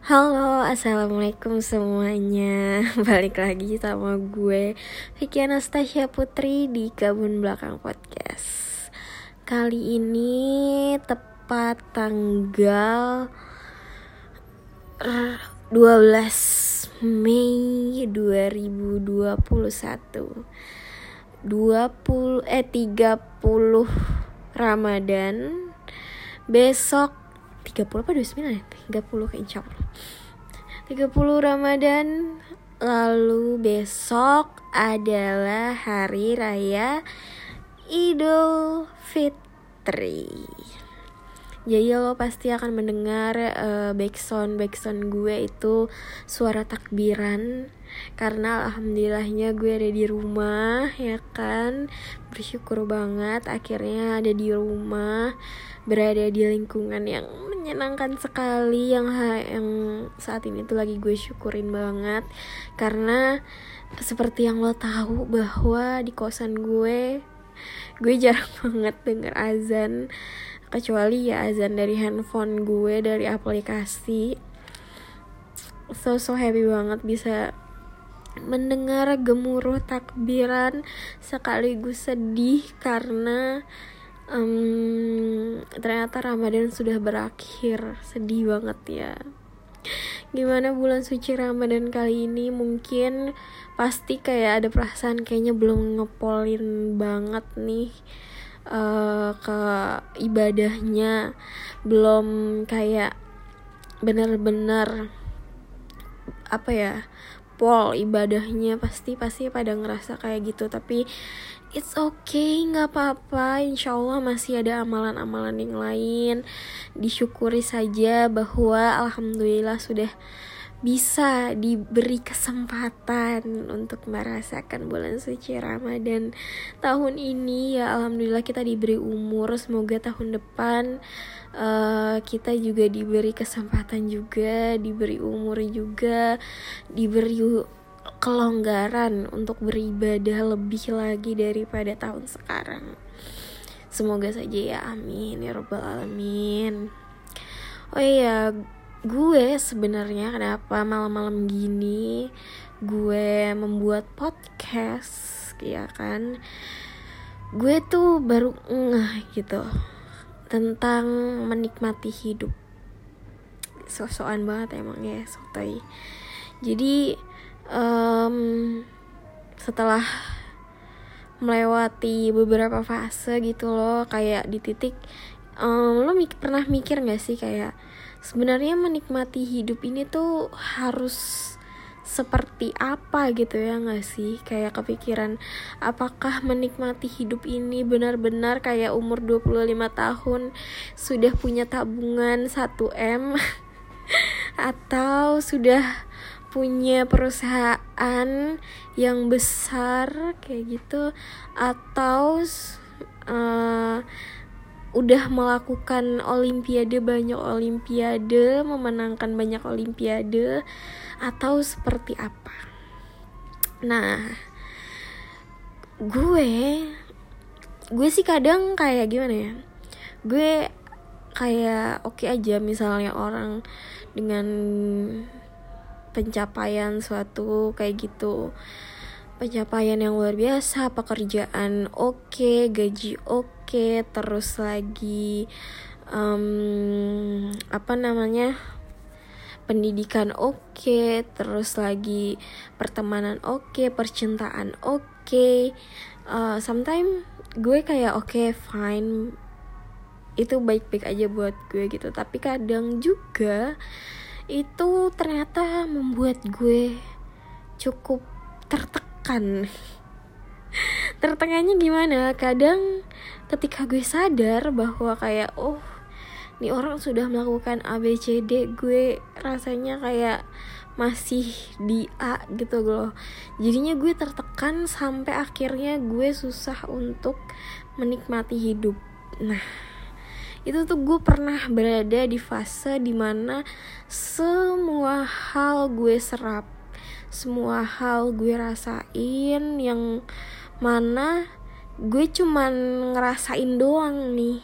Halo, assalamualaikum semuanya. Balik lagi sama gue, Vicky Anastasia Putri di Kabun Belakang Podcast. Kali ini tepat tanggal 12 Mei 2021. 20 eh 30 Ramadan. Besok 30 apa 29 ya? 30 kayak insya 30 Ramadan. Lalu besok adalah hari raya Idul Fitri jadi lo pasti akan mendengar uh, backsound backsound gue itu suara takbiran. Karena alhamdulillahnya gue ada di rumah ya kan? Bersyukur banget akhirnya ada di rumah berada di lingkungan yang menyenangkan sekali yang yang saat ini tuh lagi gue syukurin banget. Karena seperti yang lo tahu bahwa di kosan gue gue jarang banget denger azan kecuali ya azan dari handphone gue dari aplikasi. So so happy banget bisa mendengar gemuruh takbiran sekaligus sedih karena um, ternyata Ramadan sudah berakhir. Sedih banget ya. Gimana bulan suci Ramadan kali ini? Mungkin pasti kayak ada perasaan kayaknya belum ngepolin banget nih uh, ke ibadahnya belum kayak bener-bener apa ya pol ibadahnya pasti pasti pada ngerasa kayak gitu. Tapi it's okay nggak apa-apa. Insya Allah masih ada amalan-amalan yang lain. Disyukuri saja bahwa alhamdulillah sudah bisa diberi kesempatan untuk merasakan bulan suci Ramadan tahun ini. Ya alhamdulillah kita diberi umur. Semoga tahun depan uh, kita juga diberi kesempatan juga diberi umur juga diberi kelonggaran untuk beribadah lebih lagi daripada tahun sekarang. Semoga saja ya. Amin. Ya robbal alamin. Oh iya gue sebenarnya kenapa malam-malam gini gue membuat podcast ya kan? Gue tuh baru ngeh gitu tentang menikmati hidup. Sosokan banget emang ya sotoy jadi um, setelah melewati beberapa fase gitu loh kayak di titik um, lo mik pernah mikir gak sih kayak sebenarnya menikmati hidup ini tuh harus seperti apa gitu ya gak sih? Kayak kepikiran apakah menikmati hidup ini benar-benar kayak umur 25 tahun sudah punya tabungan 1M atau sudah punya perusahaan yang besar kayak gitu atau uh, udah melakukan olimpiade banyak olimpiade memenangkan banyak olimpiade atau seperti apa? Nah gue gue sih kadang kayak gimana ya? Gue kayak oke okay aja misalnya orang dengan pencapaian suatu kayak gitu pencapaian yang luar biasa pekerjaan oke okay, gaji oke okay, terus lagi um, apa namanya pendidikan oke okay, terus lagi pertemanan oke okay, percintaan oke okay. uh, sometimes gue kayak oke okay, fine itu baik-baik aja buat gue gitu tapi kadang juga itu ternyata membuat gue cukup tertekan tertekannya gimana? Kadang ketika gue sadar bahwa kayak oh ini orang sudah melakukan ABCD gue rasanya kayak masih di A gitu loh. Jadinya gue tertekan sampai akhirnya gue susah untuk menikmati hidup. Nah itu tuh gue pernah berada di fase di mana semua hal gue serap semua hal gue rasain yang mana gue cuman ngerasain doang nih.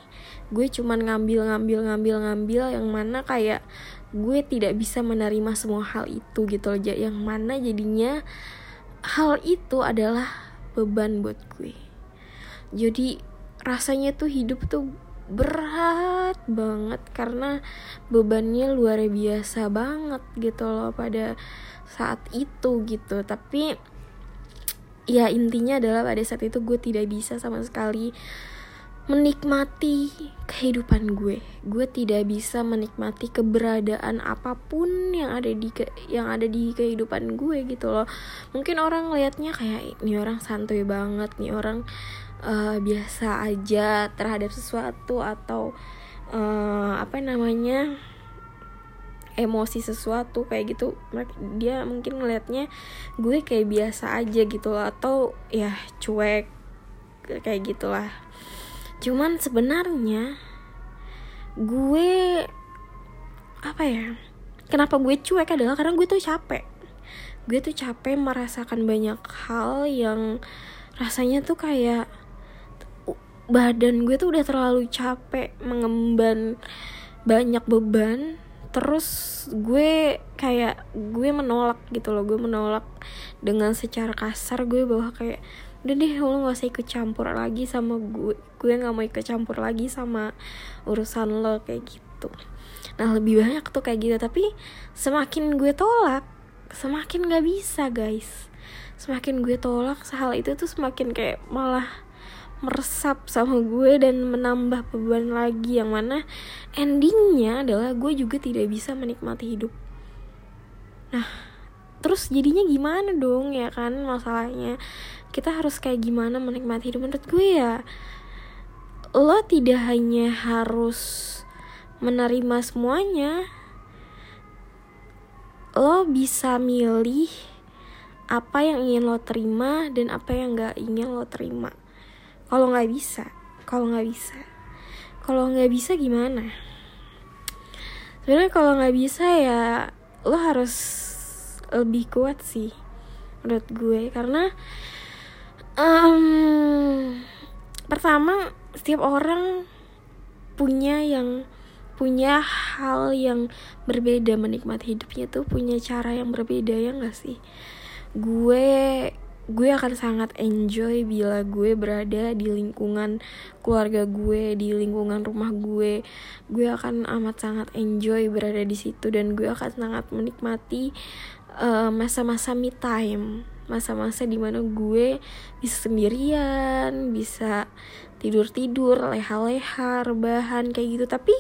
Gue cuman ngambil ngambil ngambil ngambil yang mana kayak gue tidak bisa menerima semua hal itu gitu loh yang mana jadinya hal itu adalah beban buat gue. Jadi rasanya tuh hidup tuh berat banget karena bebannya luar biasa banget gitu loh pada saat itu gitu tapi ya intinya adalah pada saat itu gue tidak bisa sama sekali menikmati kehidupan gue. Gue tidak bisa menikmati keberadaan apa pun yang ada di ke, yang ada di kehidupan gue gitu loh. Mungkin orang liatnya kayak ini orang santuy banget, nih orang uh, biasa aja terhadap sesuatu atau uh, apa namanya emosi sesuatu kayak gitu. Dia mungkin ngelihatnya gue kayak biasa aja gitu atau ya cuek kayak gitulah. Cuman sebenarnya gue apa ya kenapa gue cuek adalah karena gue tuh capek. Gue tuh capek merasakan banyak hal yang rasanya tuh kayak badan gue tuh udah terlalu capek mengemban banyak beban. Terus gue kayak gue menolak gitu loh. Gue menolak dengan secara kasar. Gue bahwa kayak udah deh lo gak usah ikut campur lagi sama gue. Gue gak mau ikut campur lagi sama urusan lo kayak gitu. Nah lebih banyak tuh kayak gitu. Tapi semakin gue tolak semakin gak bisa guys. Semakin gue tolak hal itu tuh semakin kayak malah meresap sama gue dan menambah beban lagi. Yang mana endingnya adalah gue juga tidak bisa menikmati hidup. Nah terus jadinya gimana dong ya kan masalahnya? Kita harus kayak gimana menikmati hidup? Menurut gue ya lo tidak hanya harus menerima semuanya lo bisa milih apa yang ingin lo terima dan apa yang gak ingin lo terima kalau nggak bisa kalau nggak bisa. Kalau nggak bisa gimana? Sebenarnya kalau nggak bisa ya lo harus lebih kuat sih menurut gue. Karena um, pertama setiap orang punya yang punya hal yang berbeda. Menikmati hidupnya tuh punya cara yang berbeda ya gak sih? Gue gue akan sangat enjoy bila gue berada di lingkungan keluarga gue di lingkungan rumah gue. Gue akan amat sangat enjoy berada di situ dan gue akan sangat menikmati eh, masa-masa uh, me time. Masa-masa di mana gue bisa sendirian bisa tidur-tidur leha-leha rebahan kayak gitu. Tapi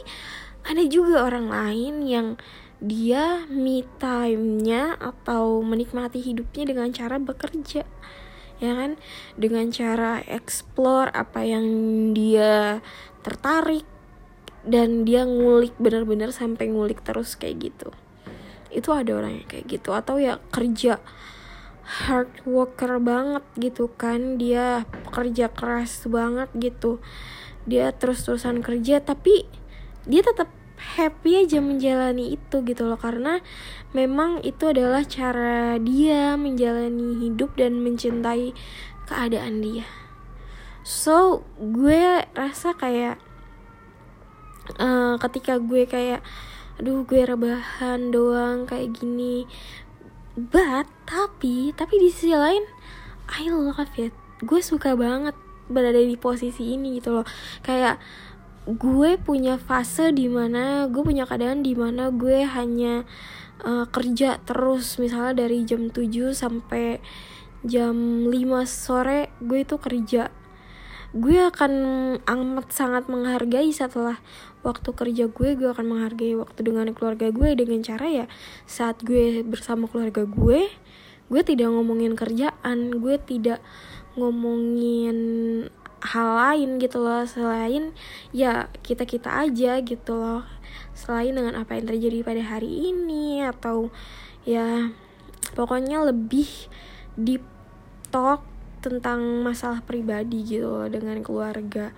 ada juga orang lain yang dia me time-nya atau menikmati hidupnya dengan cara bekerja ya kan? Dengan cara explore apa yang dia tertarik dan dia ngulik bener-bener sampai ngulik terus kayak gitu. Itu ada orang yang kayak gitu. Atau ya kerja hard worker banget gitu kan. Dia kerja keras banget gitu. Dia terus-terusan kerja tapi dia tetap happy aja menjalani itu gitu loh. Karena memang itu adalah cara dia menjalani hidup dan mencintai keadaan dia. So gue rasa kayak uh, ketika gue kayak aduh gue rebahan doang kayak gini. But tapi tapi di sisi lain I love it. Gue suka banget berada di posisi ini gitu loh. Kayak gue punya fase di mana gue punya keadaan di mana gue hanya uh, kerja terus. Misalnya dari jam 7 sampai jam 5 sore gue itu kerja. Gue akan amat sangat menghargai setelah waktu kerja gue gue akan menghargai waktu dengan keluarga gue. Dengan cara ya saat gue bersama keluarga gue gue tidak ngomongin kerjaan gue tidak ngomongin hal lain gitu loh. Selain ya kita kita aja gitu loh. Selain dengan apa yang terjadi pada hari ini atau ya pokoknya lebih deep talk tentang masalah pribadi gitu loh dengan keluarga.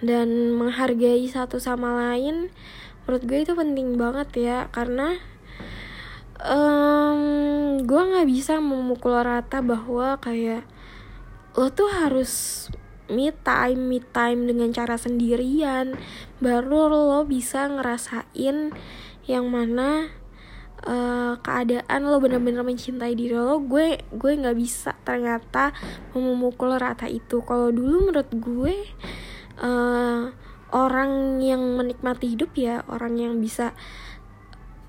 Dan menghargai satu sama lain menurut gue itu penting banget ya. Karena um, gue nggak bisa memukul rata bahwa kayak lo tuh harus me time me time dengan cara sendirian. Baru lo bisa ngerasain yang mana uh, keadaan lo bener-bener mencintai diri lo. Gue gue nggak bisa ternyata memukul rata itu. Kalau dulu menurut gue uh, orang yang menikmati hidup ya orang yang bisa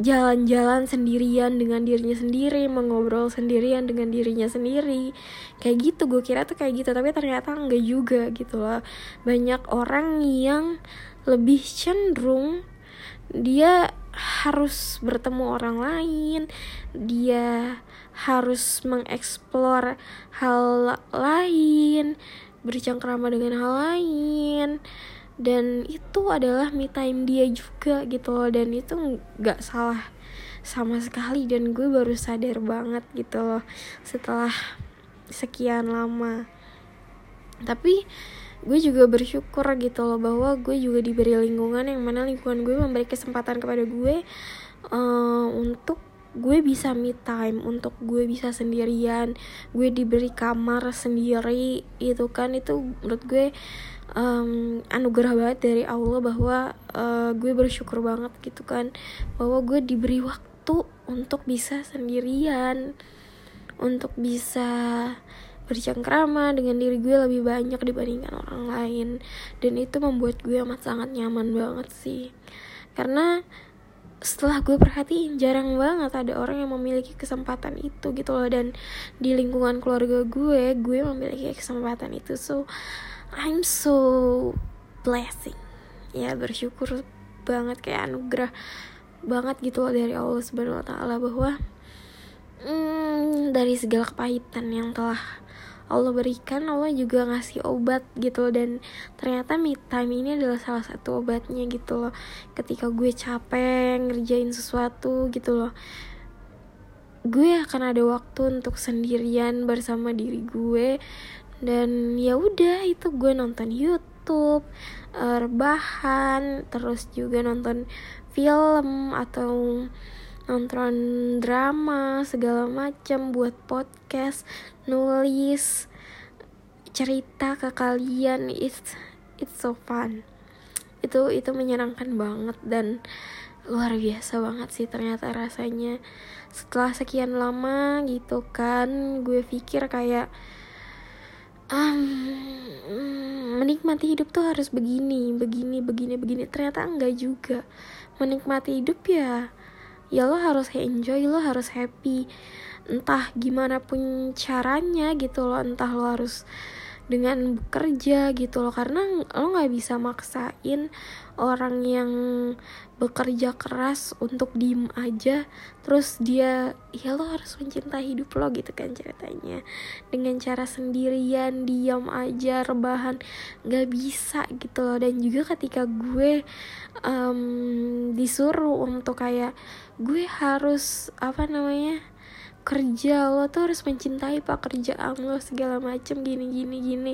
jalan-jalan sendirian dengan dirinya sendiri, mengobrol sendirian dengan dirinya sendiri. Kayak gitu, gue kira tuh kayak gitu, tapi ternyata enggak juga gitu loh. Banyak orang yang lebih cenderung dia harus bertemu orang lain, dia harus mengeksplor hal lain, bercengkrama dengan hal lain dan itu adalah me time dia juga gitu loh. Dan itu nggak salah sama sekali. Dan gue baru sadar banget gitu loh setelah sekian lama. Tapi gue juga bersyukur gitu loh bahwa gue juga diberi lingkungan yang mana lingkungan gue memberi kesempatan kepada gue uh, untuk gue bisa me time untuk gue bisa sendirian gue diberi kamar sendiri itu kan. Itu menurut gue um, anugerah banget dari Allah bahwa uh, gue bersyukur banget gitu kan. Bahwa gue diberi waktu untuk bisa sendirian. Untuk bisa bercengkrama dengan diri gue lebih banyak dibandingkan orang lain. Dan itu membuat gue amat sangat nyaman banget sih. Karena setelah gue perhatiin jarang banget ada orang yang memiliki kesempatan itu gitu loh. Dan di lingkungan keluarga gue gue memiliki kesempatan itu. So I'm so blessing. Ya bersyukur banget kayak anugerah banget gitu loh dari Allah Subhanahu Wa Taala bahwa hmm, dari segala kepahitan yang telah Allah berikan Allah juga ngasih obat gitu loh. Dan ternyata me time ini adalah salah satu obatnya gitu loh. Ketika gue capek ngerjain sesuatu gitu loh gue akan ada waktu untuk sendirian bersama diri gue dan ya udah itu gue nonton YouTube uh, rebahan terus juga nonton film atau nonton drama segala macam buat podcast nulis cerita ke kalian. It's it's so fun. Itu itu menyenangkan banget dan luar biasa banget sih ternyata rasanya. Setelah sekian lama gitu kan gue pikir kayak um, menikmati hidup tuh harus begini, begini, begini, begini. Ternyata enggak juga. Menikmati hidup ya, ya lo harus enjoy, lo harus happy. Entah gimana pun caranya gitu loh, entah lo harus dengan bekerja gitu loh. Karena lo nggak bisa maksain orang yang bekerja keras untuk diem aja. Terus dia ya lo harus mencintai hidup lo gitu kan ceritanya. Dengan cara sendirian diam aja rebahan nggak bisa gitu loh. Dan juga ketika gue um, disuruh untuk kayak gue harus apa namanya kerja lo tuh harus mencintai pekerjaan lo segala macem gini gini gini.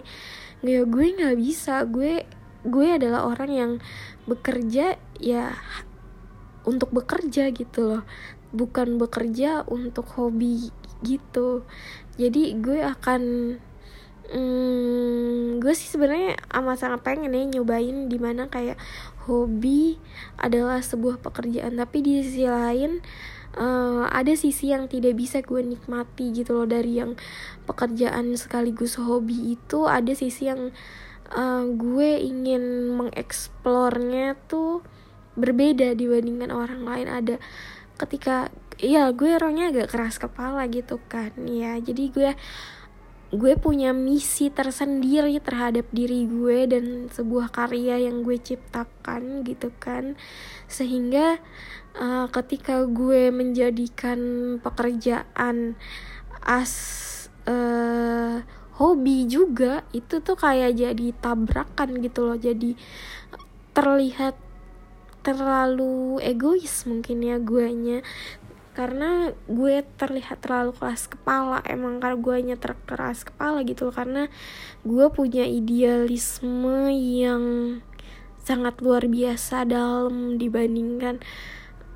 Nggak gue nggak bisa. Gue gue adalah orang yang bekerja ya untuk bekerja gitu loh. Bukan bekerja untuk hobi gitu. Jadi gue akan hmm, gue sih sebenarnya amat sangat pengen ya nyobain di mana kayak hobi adalah sebuah pekerjaan. Tapi di sisi lain uh, ada sisi yang tidak bisa gue nikmati gitu loh dari yang pekerjaan sekaligus hobi itu. Ada sisi yang uh, gue ingin mengeksplornya tuh berbeda dibandingkan orang lain. Ada ketika ya gue orangnya agak keras kepala gitu kan ya. Jadi gue gue punya misi tersendiri terhadap diri gue dan sebuah karya yang gue ciptakan gitu kan. Sehingga uh, ketika gue menjadikan pekerjaan as uh, hobi juga itu tuh kayak jadi tabrakan gitu loh. Jadi terlihat terlalu egois mungkin ya guanya karena gue terlihat terlalu keras kepala emang karena guanya terkeras kepala gitu karena gue punya idealisme yang sangat luar biasa dalam dibandingkan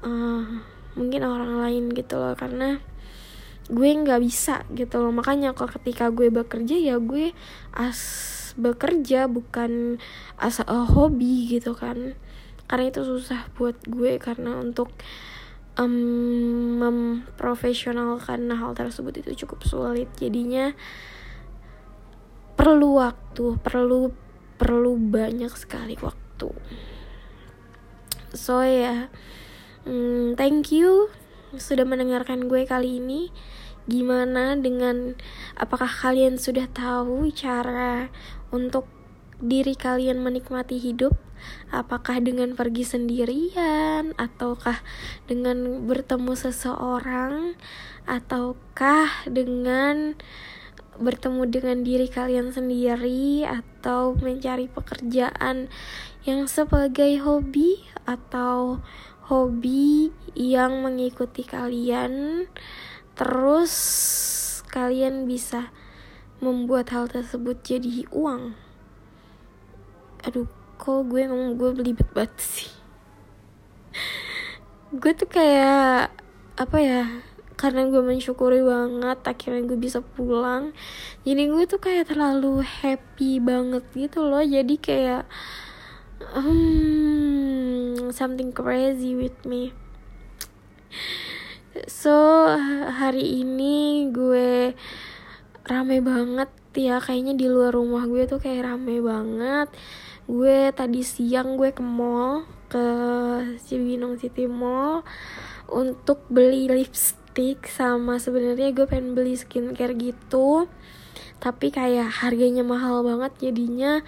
uh, mungkin orang lain gitu loh karena gue nggak bisa gitu loh. Makanya kalau ketika gue bekerja ya gue as bekerja bukan as a hobi gitu kan. Karena itu susah buat gue karena untuk um, memprofesionalkan hal tersebut itu cukup sulit jadinya perlu waktu perlu perlu banyak sekali waktu so ya yeah. um, thank you sudah mendengarkan gue kali ini gimana dengan apakah kalian sudah tahu cara untuk diri kalian menikmati hidup? Apakah dengan pergi sendirian? Ataukah dengan bertemu seseorang? Ataukah dengan bertemu dengan diri kalian sendiri? Atau mencari pekerjaan yang sebagai hobi? Atau hobi yang mengikuti kalian? Terus kalian bisa membuat hal tersebut jadi uang aduh kok gue ngomong gue belibet banget sih? Gue tuh kayak apa ya karena gue mensyukuri banget akhirnya gue bisa pulang jadi gue tuh kayak terlalu happy banget gitu loh. Jadi kayak um, something crazy with me. So hari ini gue rame banget ya kayaknya di luar rumah gue tuh kayak rame banget gue tadi siang gue ke mall ke Cibinong City Mall untuk beli lipstick sama sebenarnya gue pengen beli skincare gitu. Tapi kayak harganya mahal banget jadinya.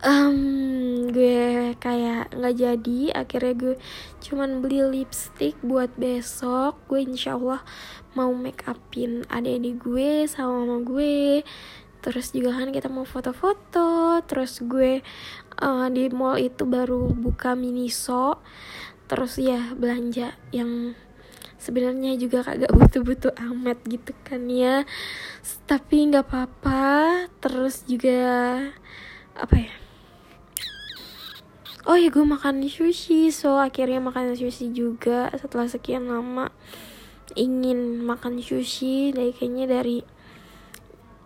Um, gue kayak nggak jadi. Akhirnya gue cuman beli lipstick buat besok. Gue insya Allah mau make upin adik-adik gue sama mama gue terus juga kan kita mau foto-foto. Terus gue uh, di mall itu baru buka miniso terus ya belanja yang sebenarnya juga kagak butuh-butuh amat gitu kan ya. Tapi nggak apa-apa. Terus juga apa ya? Oh ya gue makan sushi. So akhirnya makan sushi juga setelah sekian lama ingin makan sushi. Dari kayaknya dari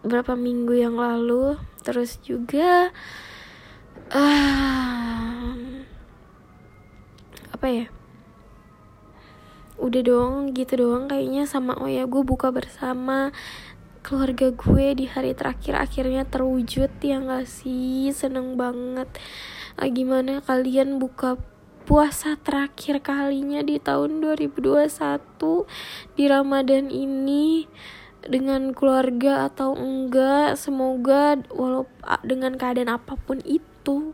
berapa minggu yang lalu. Terus juga uh, apa ya? Udah dong gitu doang kayaknya sama oh ya gue buka bersama keluarga gue di hari terakhir. Akhirnya terwujud ya gak sih? Seneng banget. Ah, gimana kalian buka puasa terakhir kalinya di tahun 2021 di Ramadan ini dengan keluarga atau enggak semoga walau dengan keadaan apa pun itu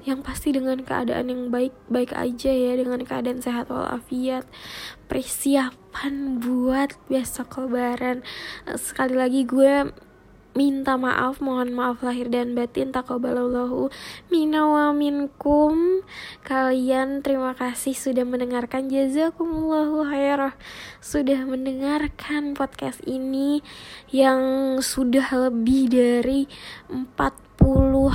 yang pasti dengan keadaan yang baik baik aja ya dengan keadaan sehat walafiat. Persiapan buat besok lebaran. Sekali lagi gue minta maaf mohon maaf lahir dan batin takobalallahu minna wa minkum. Kalian terima kasih sudah mendengarkan jazakumullahu khairah sudah mendengarkan podcast ini yang sudah lebih dari 46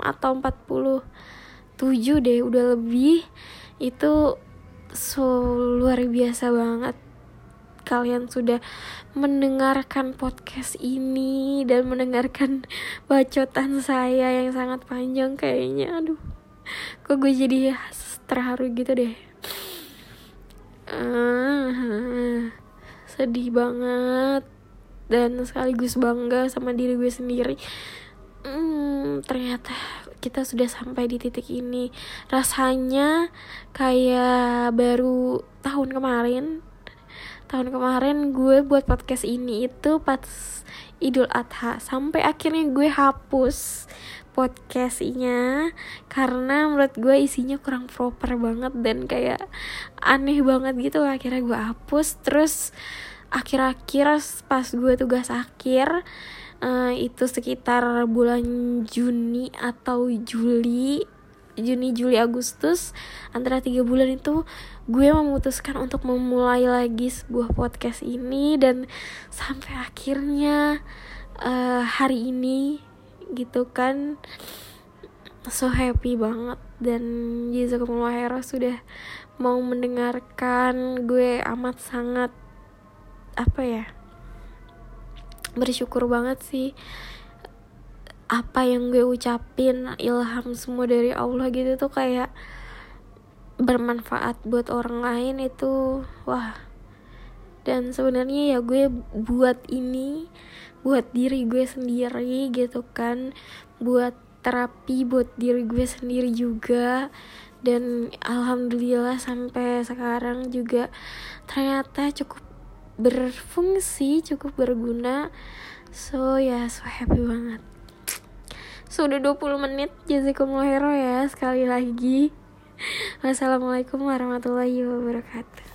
atau 47 deh udah lebih. Itu so luar biasa banget kalian sudah mendengarkan podcast ini dan mendengarkan bacotan saya yang sangat panjang kayaknya. Aduh kok gue jadi terharu gitu deh. Uh, sedih banget dan sekaligus bangga sama diri gue sendiri. Hmm, ternyata kita sudah sampai di titik ini. Rasanya kayak baru tahun kemarin tahun kemarin gue buat podcast ini itu pas Idul Adha. Sampai akhirnya gue hapus podcastnya karena menurut gue isinya kurang proper banget dan kayak aneh banget gitu. Akhirnya gue hapus. Terus akhir-akhir pas gue tugas akhir uh, itu sekitar bulan Juni atau Juli Juni Juli Agustus antara tiga bulan itu gue memutuskan untuk memulai lagi sebuah podcast ini dan sampai akhirnya uh, hari ini gitu kan so happy banget dan jazakumullah khairan sudah mau mendengarkan gue amat sangat apa ya bersyukur banget sih apa yang gue ucapin ilham semua dari Allah gitu tuh kayak bermanfaat buat orang lain itu. Wah. Dan sebenarnya ya gue buat ini buat diri gue sendiri gitu kan. Buat terapi buat diri gue sendiri juga. Dan alhamdulillah sampai sekarang juga ternyata cukup berfungsi cukup berguna. So ya yeah, so happy banget sudah so, 20 menit. Jazakumullah ya sekali lagi. Wassalamualaikum warahmatullahi wabarakatuh